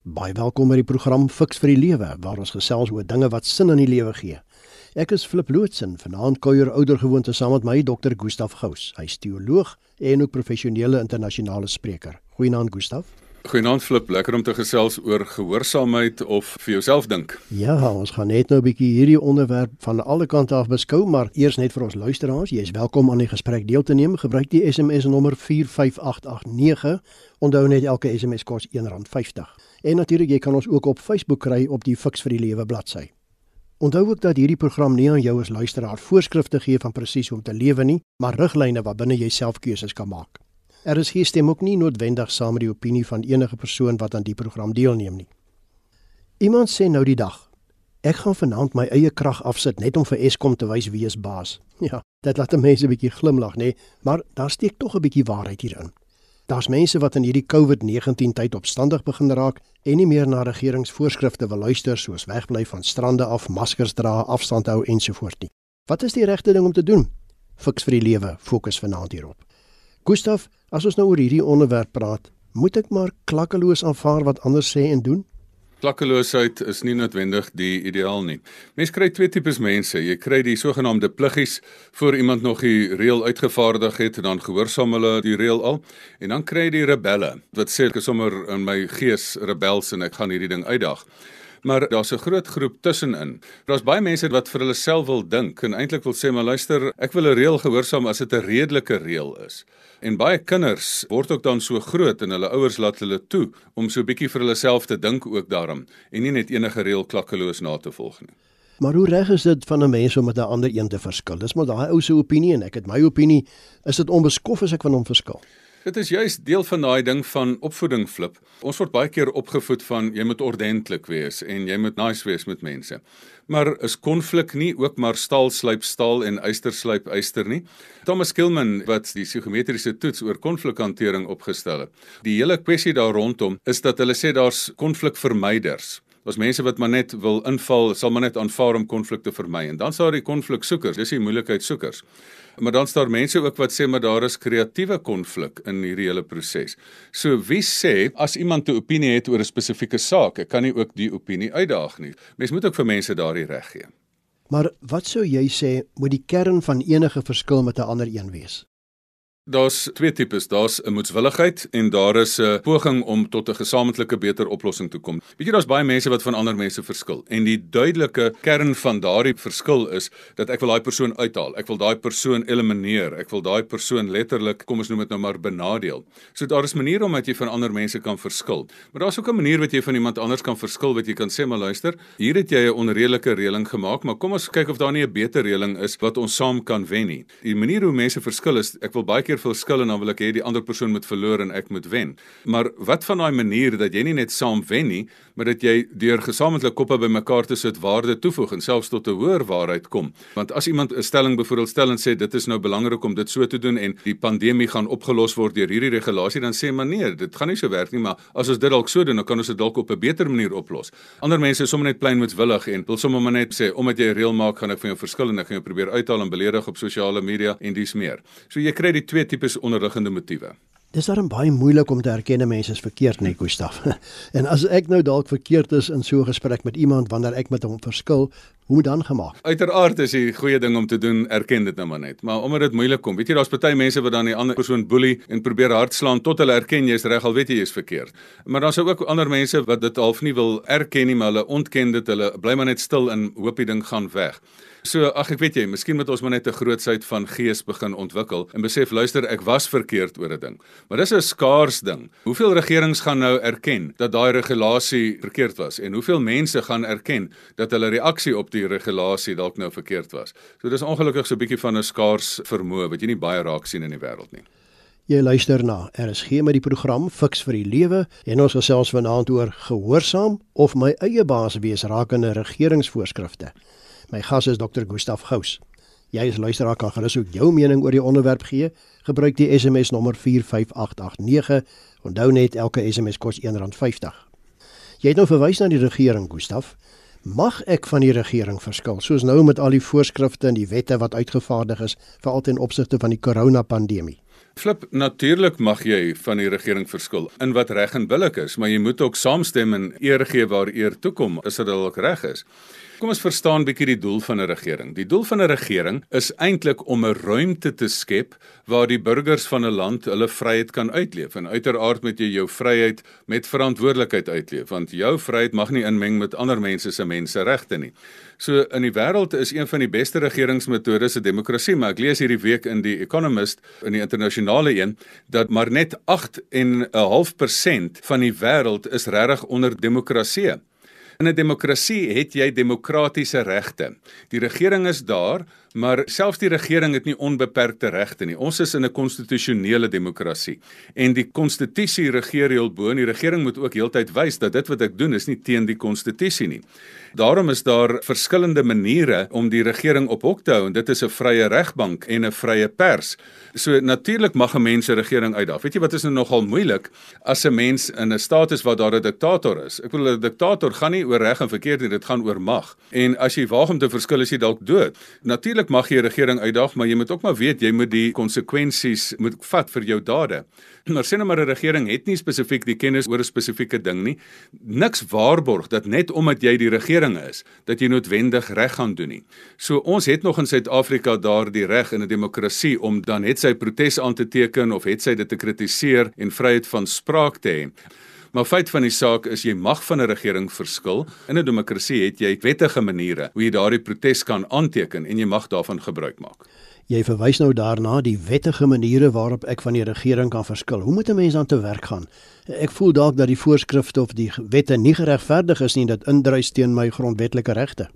Baie welkom by die program Fix vir die Lewe waar ons gesels oor dinge wat sin in die lewe gee. Ek is Flip Lootsen, vanaand kuier oudergewoonte saam met my Dr. Gustaf Gous. Hy's teoloog en ook professionele internasionale spreker. Goeienaand Gustaf. Goeienaand Flip, lekker om te gesels oor gehoorsaamheid of vir jouself dink. Ja, ons gaan net nou 'n bietjie hierdie onderwerp van alle kante af beskou, maar eers net vir ons luisteraars, jy is welkom aan die gesprek deel te neem. Gebruik die SMS nommer 45889. Onthou net elke SMS kos R1.50. En natuurlik jy kan ons ook op Facebook kry op die Fix vir die Lewe bladsy. Onthou ook dat hierdie program nie aan jou as luisteraar voorskrifte gee van presies hoe om te lewe nie, maar riglyne waarbinne jy self keuses kan maak. Er is hier stem ook nie noodwendig saam met die opinie van enige persoon wat aan die program deelneem nie. Iemand sê nou die dag: "Ek gaan vanaand my eie krag afsit net om vir Eskom te wys wie is baas." Ja, dit laat mense 'n bietjie glimlag, nê, maar daar steek tog 'n bietjie waarheid hierin. Daar's mense wat in hierdie COVID-19 tyd opstandig begin raak en nie meer na regeringsvoorskrifte wil luister soos wegbly van strande af, maskers dra, afstand hou ensovoorts nie. Wat is die regte ding om te doen? Fiks vir die lewe, fokus vanaand hierop. Gustaf, as ons nou oor hierdie onderwerp praat, moet ek maar klakkeloos aanvaar wat ander sê en doen? Klakkeloosheid is nie noodwendig die ideaal nie. Mense kry twee tipes mense. Jy kry die sogenaamde pluggies voor iemand nog die reël uitgevaardig het en dan gehoorsaam hulle die reël al. En dan kry jy die rebelle wat sê ek is sommer in my gees rebels en ek gaan hierdie ding uitdag. Maar daar's 'n groot groep tussenin. Daar's baie mense wat vir hulle self wil dink en eintlik wil sê maar luister, ek wil 'n reël gehoorsaam as dit 'n redelike reël is. En baie kinders word ook dan so groot en hulle ouers laat hulle toe om so bietjie vir hulle self te dink ook daarom en nie net enige reël klakkeloos na te volg nie. Maar hoe reg is dit van 'n mens om met 'n ander een te verskil? Dis maar daai ou se opinie en ek het my opinie. Is dit onbeskof as ek van hom verskil? Dit is juist deel van daai ding van opvoeding flip. Ons word baie keer opgevoed van jy moet ordentlik wees en jy moet nice wees met mense. Maar is konflik nie ook maar staal slyp staal en yster slyp yster nie? Thomas Kilman wat die psigometriese toets oor konflikhantering opgestel het. Die hele kwessie daar rondom is dat hulle sê daar's konflikvermyders. Ons mense wat maar net wil inval, sal maar net aanvaar om konflik te vermy en dan sal die konfliksoekers, dis die moeilikheidsoekers. Maar dan staan mense ook wat sê maar daar is kreatiewe konflik in hierdie hele proses. So wie sê as iemand 'n opinie het oor 'n spesifieke saak, ek kan nie ook die opinie uitdaag nie. Mens moet ook vir mense daardie reg gee. Maar wat sou jy sê moet die kern van enige verskil met 'n ander een wees? Daar's twee tipes. Daar's 'n moetswilligheid en daar is 'n poging om tot 'n gesamentlike beter oplossing te kom. Weet jy daar's baie mense wat van ander mense verskil en die duidelike kern van daardie verskil is dat ek wil daai persoon uithaal. Ek wil daai persoon elimineer. Ek wil daai persoon letterlik, kom ons noem dit nou maar benadeel. So daar is maniere om dat jy van ander mense kan verskil. Maar daar's ook 'n manier wat jy van iemand anders kan verskil wat jy kan sê maar luister, hier het jy 'n onredelike reëling gemaak, maar kom ons kyk of daar nie 'n beter reëling is wat ons saam kan wen nie. Die manier hoe mense verskil is ek wil baie keer verskil en dan wil ek hê die ander persoon moet verloor en ek moet wen. Maar wat van daai manier dat jy nie net saam wen nie, maar dat jy deur gesamentlike koppe bymekaar te sit waarde toevoeg en selfs tot 'n hoër waarheid kom. Want as iemand 'n stelling byvoorbeeld stel en sê dit is nou belangrik om dit so te doen en die pandemie gaan opgelos word deur hierdie regulasie, dan sê man nee, dit gaan nie so werk nie, maar as ons dit dalk so doen, dan kan ons dit dalk op 'n beter manier oplos. Ander mense is sommer net plain met willig en wil sommer maar net sê omdat jy reël maak, gaan ek van jou verskil en ek gaan jou probeer uithaal en beledig op sosiale media en dis meer. So jy kry die twee tipes onderliggende motiewe. Dis daarom baie moeilik om te erken mense is verkeerd, nee Gustaf. en as ek nou dalk verkeerd is in so 'n gesprek met iemand wanneer ek met hom verskil, hoe moet dan gemaak? Uiteraard is die goeie ding om te doen, erken dit nou maar net. Maar omdat dit moeilik kom, weet jy, daar's baie mense wat dan die ander persoon boelie en probeer hardslaan tot hulle erken jy is reg al weet jy jy is verkeerd. Maar daar's ook ander mense wat dit half nie wil erken nie, maar hulle ontken dit, hulle bly maar net stil en hoop die ding gaan weg. So ag ek weet jy, miskien moet ons maar net 'n grootsheid van gees begin ontwikkel en besef luister ek was verkeerd oor 'n ding. Maar dis 'n skaars ding. Hoeveel regerings gaan nou erken dat daai regulasie verkeerd was en hoeveel mense gaan erken dat hulle reaksie op die regulasie dalk nou verkeerd was. So dis ongelukkig so 'n bietjie van 'n skaars vermoë wat jy nie baie raak sien in die wêreld nie. Jy luister na RSG met die program Fix vir die Lewe en ons gesels vanaand oor gehoorsaam of my eie baas wees rakende regeringsvoorskrifte. My gas is Dr. Gustaf Gous. Jy as luisteraar kan gerus ook jou mening oor die onderwerp gee. Gebruik die SMS nommer 45889. Onthou net elke SMS kos R1.50. Jy het nou verwys na die regering, Gustaf. Mag ek van die regering verskil soos nou met al die voorskrifte en die wette wat uitgevaardig is vir altyd in opsigte van die koronapandemie? Flip, natuurlik mag jy van die regering verskil in wat reg en billik is, maar jy moet ook saamstem en eer gee waar eer toe kom, as dit dalk reg is. Kom ons verstaan bietjie die doel van 'n regering. Die doel van 'n regering is eintlik om 'n ruimte te skep waar die burgers van 'n land hulle vryheid kan uitleef. En uiteraard moet jy jou vryheid met verantwoordelikheid uitleef, want jou vryheid mag nie inmeng met ander mense se menseregte nie. So in die wêreld is een van die beste regeringsmetodes 'n demokrasie, maar ek lees hierdie week in die Economist in die internasionale een dat maar net 8 en 'n half persent van die wêreld is regtig onder demokrasie. In 'n demokrasie het jy demokratiese regte. Die regering is daar, maar selfs die regering het nie onbeperkte regte nie. Ons is in 'n konstitusionele demokrasie en die konstitusie regeer heel bo en die regering moet ook heeltyd wys dat dit wat ek doen is nie teen die konstitusie nie. Daarom is daar verskillende maniere om die regering op hok te hou en dit is 'n vrye regbank en 'n vrye pers. So natuurlik mag 'n mens 'n regering uitdaag. Weet jy wat is nou nogal moeilik as 'n mens in 'n staat is waar daar 'n diktator is. Ek bedoel 'n diktator gaan nie oor reg en verkeerd nie, dit gaan oor mag. En as jy waag om te verskil is jy dalk dood. Natuurlik mag jy 'n regering uitdaag, maar jy moet ook maar weet jy moet die konsekwensies moet vat vir jou dade. Maar sê nou maar 'n regering het nie spesifiek die kennis oor 'n spesifieke ding nie. Niks waarborg dat net omdat jy die regering is, dat jy noodwendig reg gaan doen nie. So ons het nog in Suid-Afrika daardie reg in 'n demokrasie om dan het sy protes aan te teken of het sy dit te kritiseer en vryheid van spraak te hê. Maar feit van die saak is jy mag van 'n regering verskil. In 'n demokrasie het jy wettige maniere hoe jy daardie protes kan aanteken en jy mag daarvan gebruik maak. Jy verwys nou daarna die wettige maniere waarop ek van die regering kan verskil. Hoe moet 'n mens aan te werk gaan? Ek voel dalk dat die voorskrifte of die wette nie geregverdig is nie dat indruis teen my grondwetlike regte.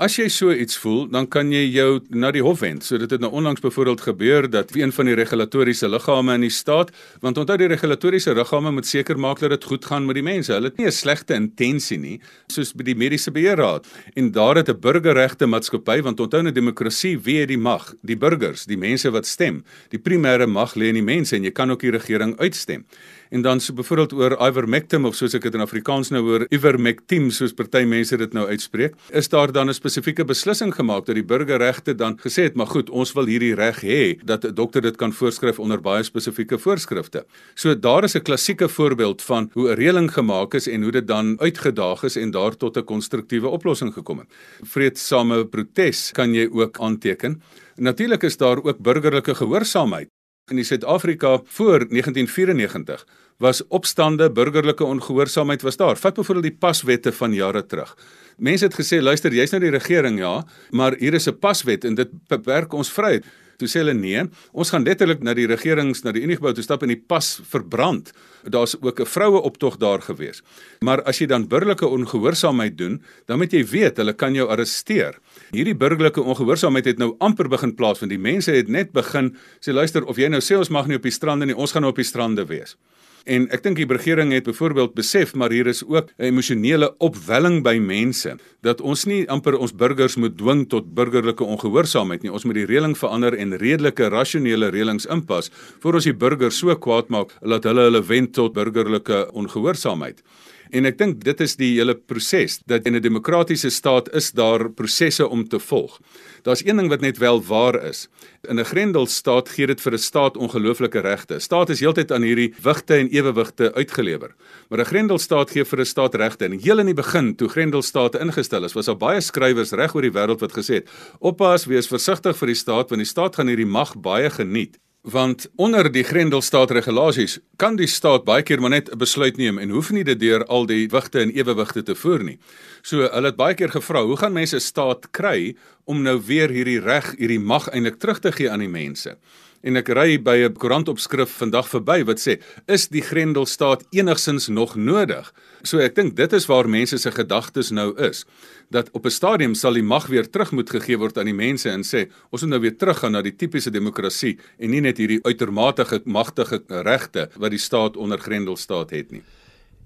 As jy so iets voel, dan kan jy jou na die hof wend. So dit het nou onlangs byvoorbeeld gebeur dat een van die regulatoriese liggame in die staat, want onthou die regulatoriese liggame moet seker maak dat dit goed gaan met die mense. Hulle het nie 'n slegte intensie nie, soos by die mediese beheerraad. En daar het 'n burgerregte maatskappy, want onthou 'n demokrasie, wie het die mag? Die burgers, die mense wat stem. Die primêre mag lê in die mense en jy kan ook die regering uitstem en dan so byvoorbeeld oor ivermectin of soos ek dit in Afrikaans nou hoor ivermectin soos party mense dit nou uitspreek is daar dan 'n spesifieke beslissing gemaak dat die burgerregte dan gesê het maar goed ons wil hierdie reg hê dat 'n dokter dit kan voorskryf onder baie spesifieke voorskrifte. So daar is 'n klassieke voorbeeld van hoe 'n reëling gemaak is en hoe dit dan uitgedaag is en daar tot 'n konstruktiewe oplossing gekom het. Vreedsame protes kan jy ook aanteken. Natuurlik is daar ook burgerlike gehoorsaamheid in die Suid-Afrika voor 1994 was opstande, burgerlike ongehoorsaamheid was daar. Vat byvoorbeeld die paswette van jare terug. Mense het gesê, luister, jy's nou die regering, ja, maar hier is 'n paswet en dit beperk ons vryheid. Toe sê hulle nee, ons gaan letterlik na die regerings na die Uniegebou toe stap en die pas verbrand. Daar's ook 'n vroue optog daar gewees. Maar as jy dan burgerlike ongehoorsaamheid doen, dan moet jy weet hulle kan jou arresteer. Hierdie burgerlike ongehoorsaamheid het nou amper begin plaasvind. Die mense het net begin sê luister of jy nou sê ons mag nie op die strande nie, ons gaan nou op die strande wees. En ek dink die regering het byvoorbeeld besef maar hier is ook 'n emosionele opwelling by mense dat ons nie amper ons burgers moet dwing tot burgerlike ongehoorsaamheid nie. Ons moet die reëling verander en redelike rasionele reëlings inpas voor ons die burgers so kwaad maak dat hulle hulle wend tot burgerlike ongehoorsaamheid. En ek dink dit is die hele proses dat in 'n demokratiese staat is daar prosesse om te volg. Daar's een ding wat net wel waar is. In 'n Grendelstaat gee dit vir 'n staat ongelooflike regte. Staat is heeltyd aan hierdie wigte en ewewigte uitgelewer. Maar 'n Grendelstaat gee vir 'n staat regte. En heel in die begin toe Grendelstate ingestel is, was daar baie skrywers reg oor die wêreld wat gesê het: "Oppas, wees versigtig vir die staat want die staat gaan hierdie mag baie geniet." Want onder die Grendelstaat regulasies kan die staat baie keer maar net 'n besluit neem en hoef nie dit deur al die wigte en ewewigte te voer nie. So hulle het baie keer gevra, hoe gaan mense staat kry om nou weer hierdie reg, hierdie mag eintlik terug te gee aan die mense? En ek ry by 'n koerantopskrif vandag verby wat sê, is die Grendelstaat enigsins nog nodig? So ek dink dit is waar mense se gedagtes nou is dat op 'n stadium sal die mag weer terug moet gegee word aan die mense en sê ons moet nou weer teruggaan na die tipiese demokrasie en nie net hierdie uitermate magtige regte wat die staat onder Grendelstaat het nie.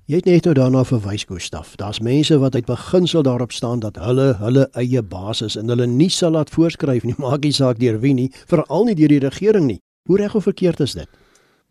Jy het net nou daarna verwys Gustaf. Daar's mense wat uit beginsel daarop staan dat hulle hulle eie basis en hulle nie sal laat voorskryf nie, maak nie saak deur wie nie, veral nie deur die regering nie. Hoe reg of verkeerd is dit?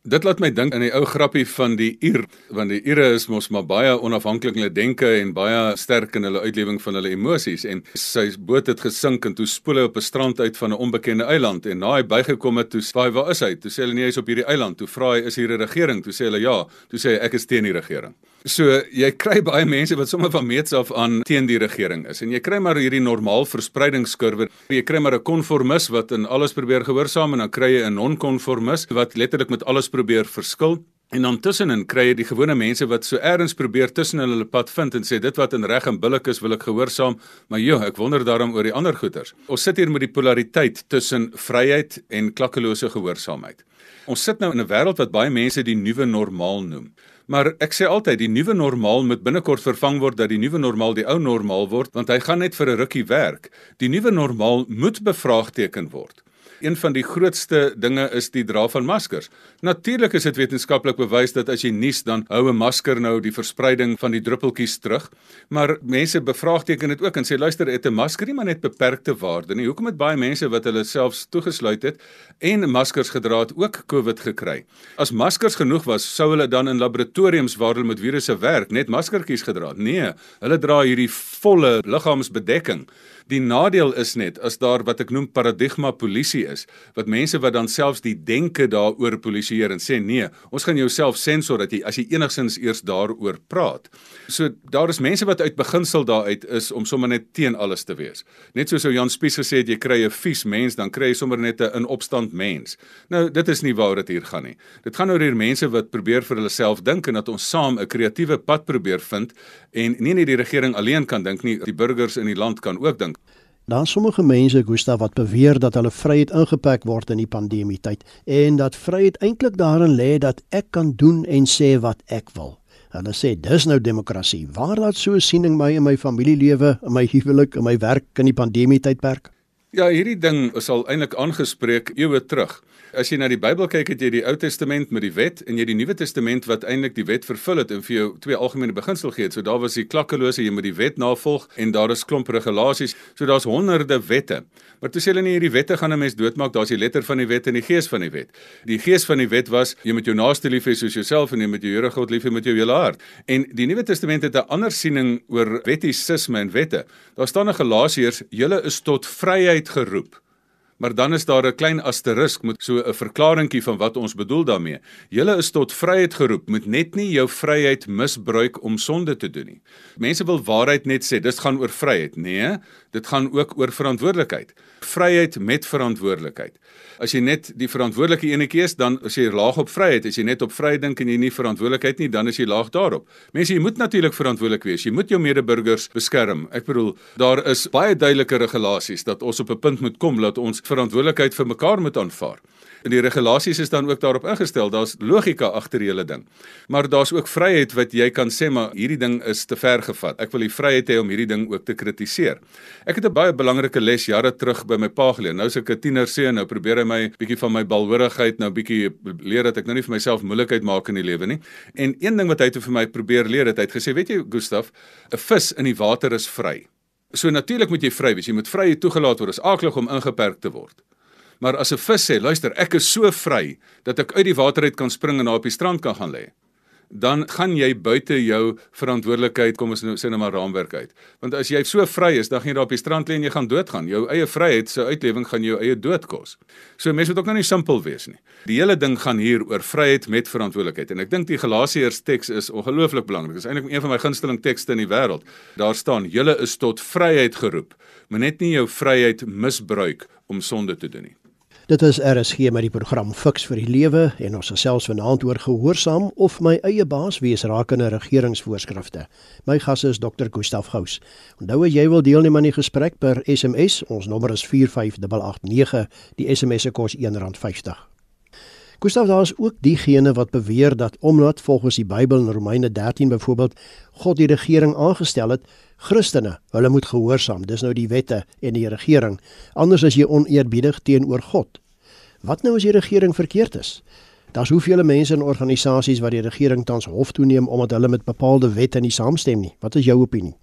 Dit laat my dink aan die ou grappie van die Ier, want die Ire is mos maar baie onafhanklik in hulle denke en baie sterk in hulle uitlewing van hulle emosies en sy boot het gesink en toe spoel hy op 'n strand uit van 'n onbekende eiland en na hy bygekom het toe sê hy waar is hy? Toe sê hulle nee hy's op hierdie eiland. Toe vra hy is hier 'n regering? Toe sê hulle ja. Toe sê hy ek is teen die regering. So jy kry baie mense wat sommer van meets af aan teen die regering is en jy kry maar hierdie normaal verspreidingskurwe. Jy kry maar 'n konformis wat in alles probeer gehoorsaam en dan kry jy 'n non-konformis wat letterlik met alles probeer verskil. En dan tussenin kry jy die gewone mense wat so ergens probeer tussen hulle pad vind en sê dit wat in reg en billik is wil ek gehoorsaam, maar joh, ek wonder daarom oor die ander goeters. Ons sit hier met die polariteit tussen vryheid en klakkelose gehoorsaamheid. Ons sit nou in 'n wêreld wat baie mense die nuwe normaal noem. Maar ek sê altyd die nuwe normaal moet binnekort vervang word dat die nuwe normaal die ou normaal word want hy gaan net vir 'n rukkie werk. Die nuwe normaal moet bevraagteken word een van die grootste dinge is die dra van maskers. Natuurlik is dit wetenskaplik bewys dat as jy nies dan hou 'n masker nou die verspreiding van die druppeltjies terug. Maar mense bevraagteken dit ook en sê luister, het 'n masker nie maar net beperkte waarde nie. Hoekom het baie mense wat hulle selfs toegesluit het en maskers gedra het ook COVID gekry? As maskers genoeg was, sou hulle dan in laboratoriums waar hulle met virusse werk net maskertjies gedra het. Nee, hulle dra hierdie volle liggaamsbedekking. Die nadeel is net as daar wat ek noem paradigma polisie is, wat mense wat dan selfs die denke daaroor polisieer en sê nee, ons gaan jouself sensor dat jy as jy enigsins eers daaroor praat. So daar is mense wat uit beginsel daaruit is om sommer net teen alles te wees. Net soos Jan Spies gesê het jy kry 'n vies mens, dan kry jy sommer net 'n in opstand mens. Nou dit is nie waar dit hier gaan nie. Dit gaan oor hier mense wat probeer vir hulle self dink en dat ons saam 'n kreatiewe pad probeer vind en nie net die regering alleen kan dink nie, die burgers in die land kan ook dink. Daar sommige mense, Gustav, wat beweer dat hulle vryheid ingeperk word in die pandemie tyd en dat vryheid eintlik daarin lê dat ek kan doen en sê wat ek wil. Hulle sê dis nou demokrasie. Waar laat so 'n siening my in my familielewe, in my huwelik, in my werk in die pandemie tydperk? Ja, hierdie ding is al eintlik aangespreek eeue terug. As jy na die Bybel kyk, het jy die Ou Testament met die wet en jy die Nuwe Testament wat eintlik die wet vervul het en vir jou twee algemene beginsels gee. So daar was die klakkelose, jy moet die wet navolg en daar is klomp regulasies. So daar's honderde wette. Maar toe sê hulle nie hierdie wette gaan 'n mens doodmaak, daar's die letter van die wet en die gees van die wet. Die gees van die wet was jy moet jou naaste lief hê soos jouself en jy moet jou Here God lief hê met jou hele hart. En die Nuwe Testament het 'n ander siening oor wettisisme en wette. Daar staan in Galasiërs, julle is tot vryheid geroep. Maar dan is daar 'n klein asterisk met so 'n verklaringkie van wat ons bedoel daarmee. Julle is tot vryheid geroep, moet net nie jou vryheid misbruik om sonde te doen nie. Mense wil waarheid net sê, dit gaan oor vryheid. Nee, dit gaan ook oor verantwoordelikheid. Vryheid met verantwoordelikheid. As jy net die verantwoordelike enetjie is, dan as jy laag op vryheid, as jy net op vryheid dink en jy nie verantwoordelikheid nie, dan is jy laag daarop. Mense, jy moet natuurlik verantwoordelik wees. Jy moet jou medeburgers beskerm. Ek bedoel, daar is baie duidelike regulasies dat ons op 'n punt moet kom dat ons verantwoordelikheid vir mekaar moet aanvaar. En die regulasies is dan ook daarop ingestel. Daar's logika agter hele ding. Maar daar's ook vryheid wat jy kan sê maar hierdie ding is te ver gevat. Ek wil die vryheid hê om hierdie ding ook te kritiseer. Ek het 'n baie belangrike les jare terug by my pa geleer. Nou is ek 'n tiener seun, nou probeer hy my bietjie van my balhoorigheid nou bietjie leer dat ek nou nie vir myself moeilikheid maak in die lewe nie. En een ding wat hy het vir my probeer leer, het hy het gesê, weet jy Gustaf, 'n vis in die water is vry. So natuurlik moet jy vry wees. Jy moet vry toegelaat word. Dit is aaklig om ingeperk te word. Maar as 'n vis sê, luister, ek is so vry dat ek uit die water uit kan spring en daar op die strand kan gaan lê dan gaan jy buite jou verantwoordelikheid kom ons nou sê nou maar raamwerk uit. Want as jy so vry is, dan gaan jy daar op die strand lê en jy gaan doodgaan. Jou eie vryheid se uitlewing gaan jou eie dood kos. So mense moet ook nou nie simpel wees nie. Die hele ding gaan hier oor vryheid met verantwoordelikheid en ek dink die Galasiërs teks is ongelooflik belangrik. Dit is eintlik een van my gunsteling tekste in die wêreld. Daar staan: "Julle is tot vryheid geroep, maar net nie jou vryheid misbruik om sonde te doen nie." Dit is RSG met die program Fix vir die Lewe en ons gesels vanaand oor gehoorsaam of my eie baas wees rakende regeringsvoorskrifte. My gas is Dr. Gustaf Gous. Onthou jy wil deelneem aan die gesprek per SMS. Ons nommer is 45889. Die SMS se kos R1.50. Gustaf, daar is ook diegene wat beweer dat omdat volgens die Bybel in Romeine 13 byvoorbeeld God die regering aangestel het, Christene, hulle moet gehoorsaam. Dis nou die wette en die regering. Anders as jy oneerbiedig teenoor God. Wat nou as die regering verkeerd is? Daar's hoeveel mense in organisasies wat die regering tans hof toeneem omdat hulle met bepaalde wette nie saamstem nie. Wat is jou opinie?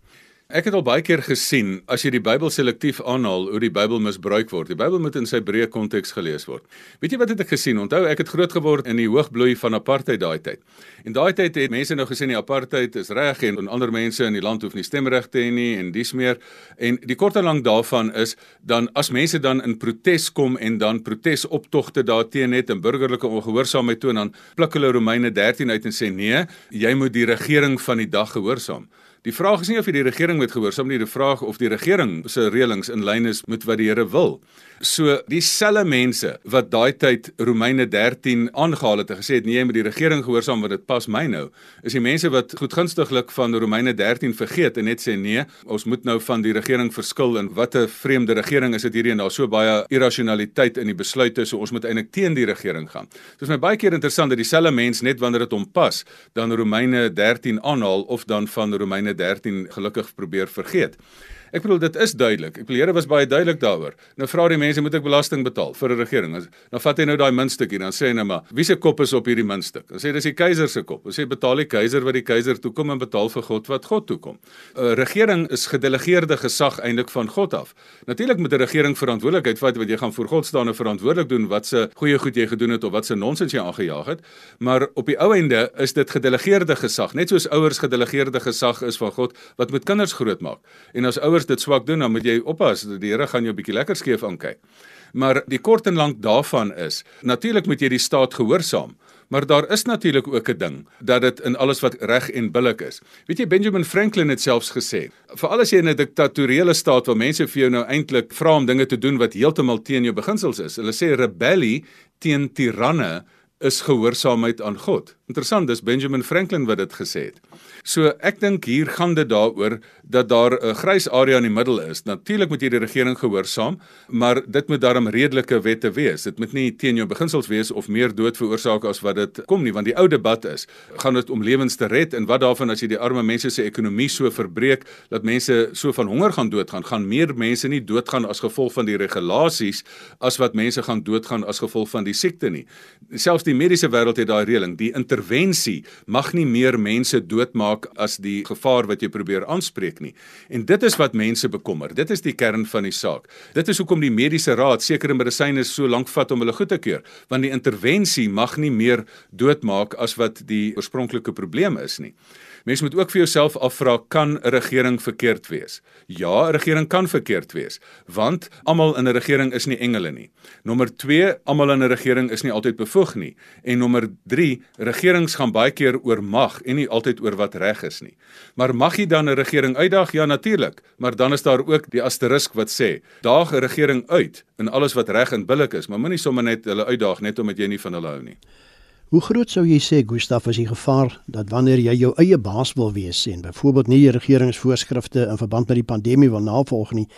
Ek het al baie keer gesien as jy die Bybel selektief aanhaal hoe die Bybel misbruik word. Die Bybel moet in sy breë konteks gelees word. Weet jy wat het ek gesien? Onthou, ek het groot geword in die hoogbloei van apartheid daai tyd. En daai tyd het mense nou gesê die apartheid is reg en, en ander mense in die land hoef nie stemreg te hê nie en dis meer. En die kort en lank daarvan is dan as mense dan in protes kom en dan protesoptogte daarteen het en burgerlike ongehoorsaamheid toon dan pluk hulle Romeine 13 uit en sê nee, jy moet die regering van die dag gehoorsaam. Die vraag is nie of jy die regering moet gehoorsaam nie, die vraag of die regering se reëlings in lyn is met wat die Here wil. So dieselfde mense wat daai tyd Romeine 13 aangehaal het en gesê het nee, jy moet die regering gehoorsaam want dit pas my nou, is die mense wat goedgunstiglik van Romeine 13 vergeet en net sê nee, ons moet nou van die regering verskil en wat 'n vreemde regering is dit hierdie en daar so baie irrasionaliteit in die besluite, so ons moet eintlik teen die regering gaan. Dit is my baie keer interessant dat dieselfde mense net wanneer dit hom pas, dan Romeine 13 aanhaal of dan van Romeine 13 gelukkig probeer vergeet. Ek bedoel dit is duidelik. Ek bedoel Here was baie duidelik daaroor. Nou vra die mense moet ek belasting betaal vir 'n regering. Dan vat hy nou daai muntstuk hier dan sê hy nou maar wie se kop is op hierdie muntstuk? Dan sê dis die keiser se kop. Dan sê betaal die keiser wat die keiser toekom en betaal vir God wat God toekom. 'n Regering is gedelegeerde gesag eintlik van God af. Natuurlik moet 'n regering verantwoordelikheid vat wat jy gaan voor God staan en verantwoordelik doen wat se goeie goed jy gedoen het of wat se nonsens jy aangejaag het. Maar op die ou ende is dit gedelegeerde gesag, net soos ouers gedelegeerde gesag is van God wat met kinders grootmaak. En as ouers ouers dit swak doen, dan moet jy oppas. Die Here gaan jou bietjie lekker skeef aankyk. Maar die kort en lank daarvan is, natuurlik moet jy die staat gehoorsaam. Maar daar is natuurlik ook 'n ding dat dit in alles wat reg en billik is. Weet jy Benjamin Franklin het selfs gesê, veral as jy in 'n diktatoriële staat waar mense vir jou nou eintlik vra om dinge te doen wat heeltemal teen jou beginsels is. Hulle sê rebellie teen tiranne is gehoorsaamheid aan God. Interessant, dis Benjamin Franklin wat dit gesê het. So ek dink hier gaan dit daaroor dat daar 'n grys area in die middel is. Natuurlik moet jy die regering gehoorsaam, maar dit moet daarom redelike wette wees. Dit moet nie teen jou beginsels wees of meer dood veroorsaak as wat dit kom nie, want die ou debat is, gaan dit om lewens te red en wat daarvan as jy die arme mense se ekonomie so verbreek dat mense so van honger gaan doodgaan, gaan meer mense nie doodgaan as gevolg van die regulasies as wat mense gaan doodgaan as gevolg van die siekte nie. Selfs die mediese wêreld het daai reëling, die intervensie mag nie meer mense doodmaak as die gevaar wat jy probeer aanspreek nie. En dit is wat mense bekommer. Dit is die kern van die saak. Dit is hoekom die mediese raad sekere medisyne so lank vat om hulle goed te keur, want die intervensie mag nie meer doodmaak as wat die oorspronklike probleem is nie. Mense moet ook vir jouself afvra kan 'n regering verkeerd wees? Ja, 'n regering kan verkeerd wees, want almal in 'n regering is nie engele nie. Nommer 2, almal in 'n regering is nie altyd bevoeg nie. En nommer 3, regerings gaan baie keer oor mag en nie altyd oor wat reg is nie. Maar mag jy dan 'n regering uitdaag? Ja, natuurlik, maar dan is daar ook die asterisk wat sê, daag 'n regering uit in alles wat reg en billik is, maar moenie sommer net hulle uitdaag net omdat jy nie van hulle hou nie. Hoe groot sou jy sê Gustaf is die gevaar dat wanneer jy jou eie baas wil wees en byvoorbeeld nie die regeringsvoorskrifte in verband met die pandemie wil navolg nie,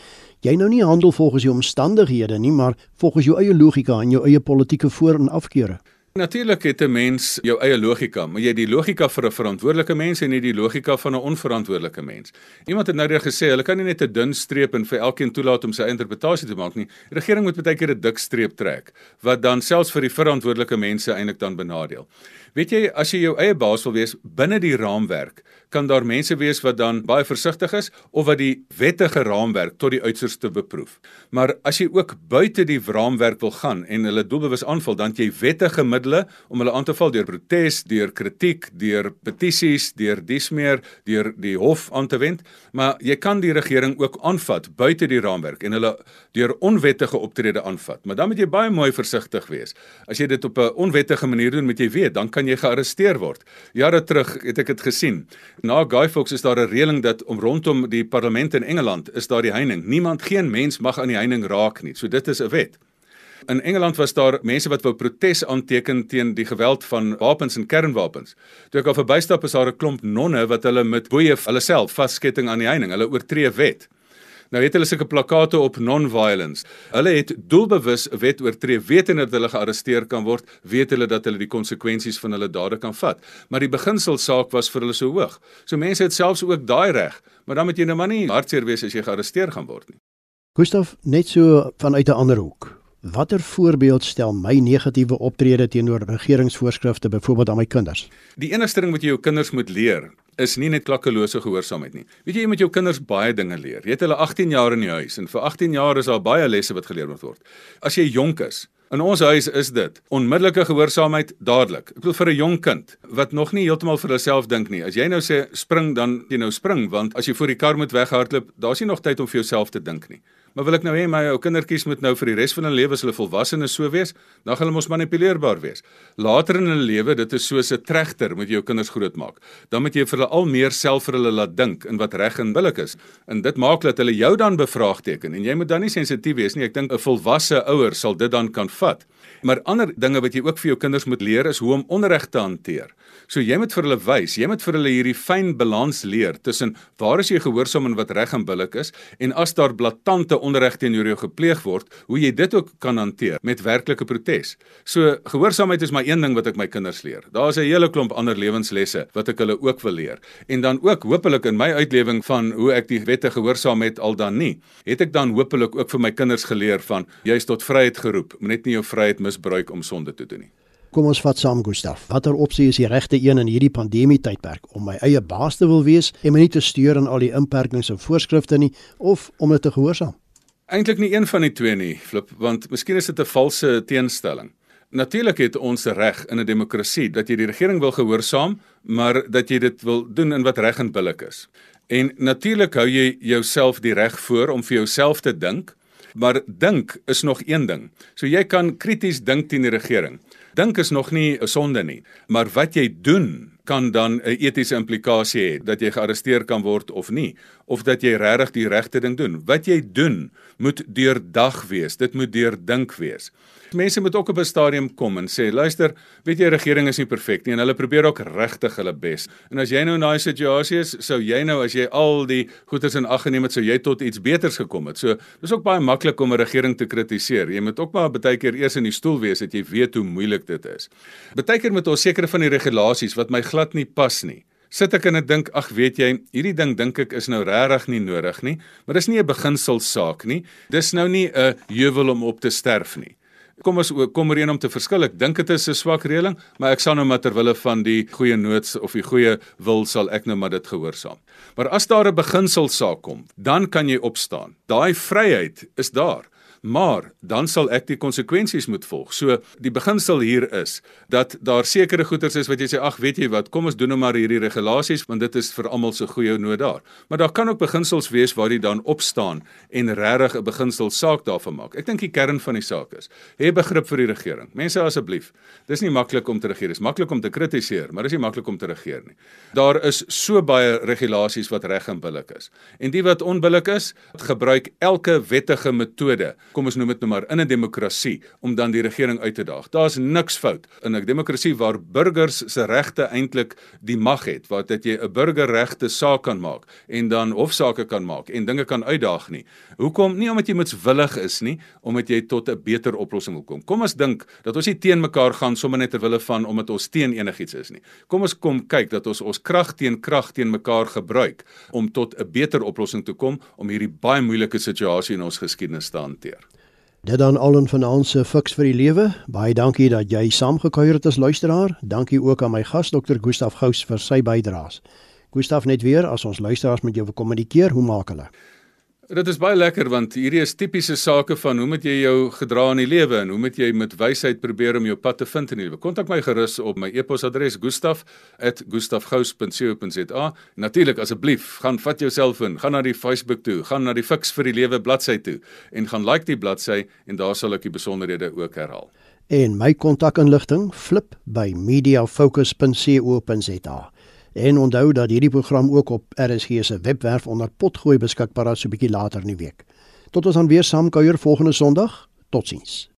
jy nou nie handel volgens die omstandighede nie, maar volgens jou eie logika en jou eie politieke voor- en afkeure? Natuurlik het 'n mens jou eie logika, maar jy het die logika vir 'n verantwoordelike mens en nie die logika van 'n onverantwoordelike mens. Iemand het nou reg gesê, hulle kan nie net 'n dun streep en vir elkeen toelaat om sy interpretasie te maak nie. Die regering moet baie keer 'n dik streep trek wat dan selfs vir die verantwoordelike mense eintlik dan benadeel. Weet jy, as jy jou eie baas wil wees binne die raamwerk, kan daar mense wees wat dan baie versigtig is of wat die wettige raamwerk tot die uiterste beproef. Maar as jy ook buite die raamwerk wil gaan en hulle doelbewus aanval, dan jy wettige middele om hulle aan te val deur protes, deur kritiek, deur petisies, deur dismeer, deur die hof aan te wend, maar jy kan die regering ook aanvat buite die raamwerk en hulle deur onwettige optrede aanvat. Maar dan moet jy baie mooi versigtig wees. As jy dit op 'n onwettige manier doen, moet jy weet, dan jy gearresteer word. Jare terug het ek dit gesien. Na Guy Fawkes is daar 'n reëling dat om rondom die parlement in Engeland is daar die heining. Niemand geen mens mag aan die heining raak nie. So dit is 'n wet. In Engeland was daar mense wat wou protes aanteken teen die geweld van wapens en kernwapens. Toe ek al verbystap is daar 'n klomp nonne wat hulle met boeye hulle self vasketting aan die heining. Hulle oortree wet. Nou het hulle sulke plakate op non-violence. Hulle het doelbewus 'n wet oortree, wetende dat hulle gearresteer kan word, weet hulle dat hulle die konsekwensies van hulle dade kan vat. Maar die beginsel saak was vir hulle so hoog. So mense het selfs ook daai reg, maar dan moet jy nou maar nie hartseer wees as jy gearresteer gaan word nie. Gustav, net so vanuit 'n ander hoek. Watter voorbeeld stel my negatiewe optrede teenoor regeringsvoorskrifte byvoorbeeld aan my kinders? Die enigste ding wat jy jou kinders moet leer is nie net klakkelose gehoorsaamheid nie. Weet jy jy moet jou kinders baie dinge leer. Jy het hulle 18 jaar in die huis en vir 18 jaar is daar baie lesse wat geleer moet word. As jy jonk is, In ons huis is dit onmiddellike gehoorsaamheid dadelik. Ek bedoel vir 'n jong kind wat nog nie heeltemal vir hulself dink nie. As jy nou sê spring dan jy nou spring want as jy voor die kar moet weghardloop, daar's nie nog tyd om vir jouself te dink nie. Maar wil ek nou hê my ou kindertjies moet nou vir die res van hulle lewe as hulle volwasse so wees, dan gaan hulle mos manipuleerbaar wees. Later in hulle lewe, dit is soos 'n trechter moet jy jou kinders grootmaak. Dan moet jy vir hulle al meer self vir hulle laat dink in wat reg en billik is. En dit maak dat hulle jou dan bevraagteken en jy moet dan nie sensitief wees nie. Ek dink 'n volwasse ouer sal dit dan kan vat. Maar ander dinge wat jy ook vir jou kinders moet leer is hoe om onreg te hanteer. So jy moet vir hulle wys, jy moet vir hulle hierdie fyn balans leer tussen waar is jy gehoorsaam en wat reg en billik is en as daar blaatante onreg teenoor jou gepleeg word, hoe jy dit ook kan hanteer met werklike protes. So gehoorsaamheid is maar een ding wat ek my kinders leer. Daar's 'n hele klomp ander lewenslesse wat ek hulle ook wil leer. En dan ook hopelik in my uitlewing van hoe ek die wette gehoorsaam het al dan nie, het ek dan hopelik ook vir my kinders geleer van jy is tot vryheid geroep, moet net nie jou vryheid misbruik om sonde te doen nie. Kom ons vat saam Gustaf. Watter opsie is die regte een in hierdie pandemie tydperk om my eie baas te wil wees en my nie te steur aan al die inperkings en voorskrifte nie of om dit te gehoorsaam? Eintlik nie een van die twee nie, Flip, want miskien is dit 'n valse teenstelling. Natuurlik het ons reg in 'n demokrasie dat jy die regering wil gehoorsaam, maar dat jy dit wil doen in wat reg en billik is. En natuurlik hou jy jouself die reg voor om vir jouself te dink, maar dink is nog een ding. So jy kan krities dink teen die regering. Dink is nog nie 'n sonde nie, maar wat jy doen kan dan 'n etiese implikasie hê dat jy gearresteer kan word of nie of dat jy regtig die regte ding doen. Wat jy doen moet deurdag wees. Dit moet deurdink wees mense moet ook op 'n stadium kom en sê, luister, weet jy regering is nie perfek nie en hulle probeer ook regtig hulle bes. En as jy nou in daai situasie is, sou jy nou as jy al die goeders in ag geneem het, sou jy tot iets beters gekom het. So, dis ook baie maklik om 'n regering te kritiseer. Jy moet ook maar baie keer eers in die stoel wees dat jy weet hoe moeilik dit is. Baie keer moet ons sekere van die regulasies wat my glad nie pas nie sit ek en ek dink ag weet jy hierdie ding dink ek is nou regtig nie nodig nie maar dis nie 'n beginsel saak nie dis nou nie 'n heuwel om op te sterf nie kom ons kom ooreen om te verskil. Ek dink dit is 'n swak reëling, maar ek sal nou maar ter wille van die goeie noods of die goeie wil sal ek nou maar dit gehoorsaam. Maar as daar 'n beginsel saak kom, dan kan jy opstaan. Daai vryheid is daar maar dan sal ek die konsekwensies moet volg. So die beginsel hier is dat daar sekere goederes is wat jy sê ag weet jy wat, kom ons doen nou maar hierdie regulasies want dit is vir almal se goeie nood daar. Maar daar kan ook beginsels wees waar jy dan opstaan en regtig 'n beginsel saak daarvan maak. Ek dink die kern van die saak is, hê begrip vir die regering. Mense asseblief, dis nie maklik om te regeer, dis maklik om te kritiseer, maar dis nie maklik om te regeer nie. Daar is so baie regulasies wat reg en billik is. En die wat onbillik is, gebruik elke wettige metode kom ons noem dit nou maar in 'n demokrasie om dan die regering uit te daag. Daar's niks fout in 'n demokrasie waar burgers se regte eintlik die mag het, waar dit jy 'n burgerregte saak kan maak en dan hofsaake kan maak en dinge kan uitdaag nie. Hoekom? Nie omdat jy moetswillig is nie, omdat jy tot 'n beter oplossing wil kom. Kom ons dink dat ons nie teen mekaar gaan sommer net ter wille van omdat ons teen enigiets is nie. Kom ons kom kyk dat ons ons krag teen krag teen mekaar gebruik om tot 'n beter oplossing te kom om hierdie baie moeilike situasie in ons geskiedenis te hanteer. Dit dan al 'n vanaand se fiks vir die lewe. Baie dankie dat jy saamgekuier het as luisteraar. Dankie ook aan my gas Dr. Gustaf Gous vir sy bydraes. Gustaf net weer as ons luisteraars met jou wil kommunikeer, hoe maak hulle? Dit is baie lekker want hierdie is tipiese sake van hoe moet jy jou gedra in die lewe en hoe moet jy met wysheid probeer om jou pad te vind in die lewe. Kontak my gerus op my e-posadres gustaf@gustafgous.co.za. Natuurlik asseblief, gaan vat jou selfoon, gaan na die Facebook toe, gaan na die Fix vir die Lewe bladsy toe en gaan like die bladsy en daar sal ek die besonderhede ook herhaal. En my kontakinligting flip by mediafocus.co.za. En onthou dat hierdie program ook op RSG se webwerf onder potgooi beskikbaar is so 'n bietjie later in die week. Tot ons dan weer saam kuier volgende Sondag. Totsiens.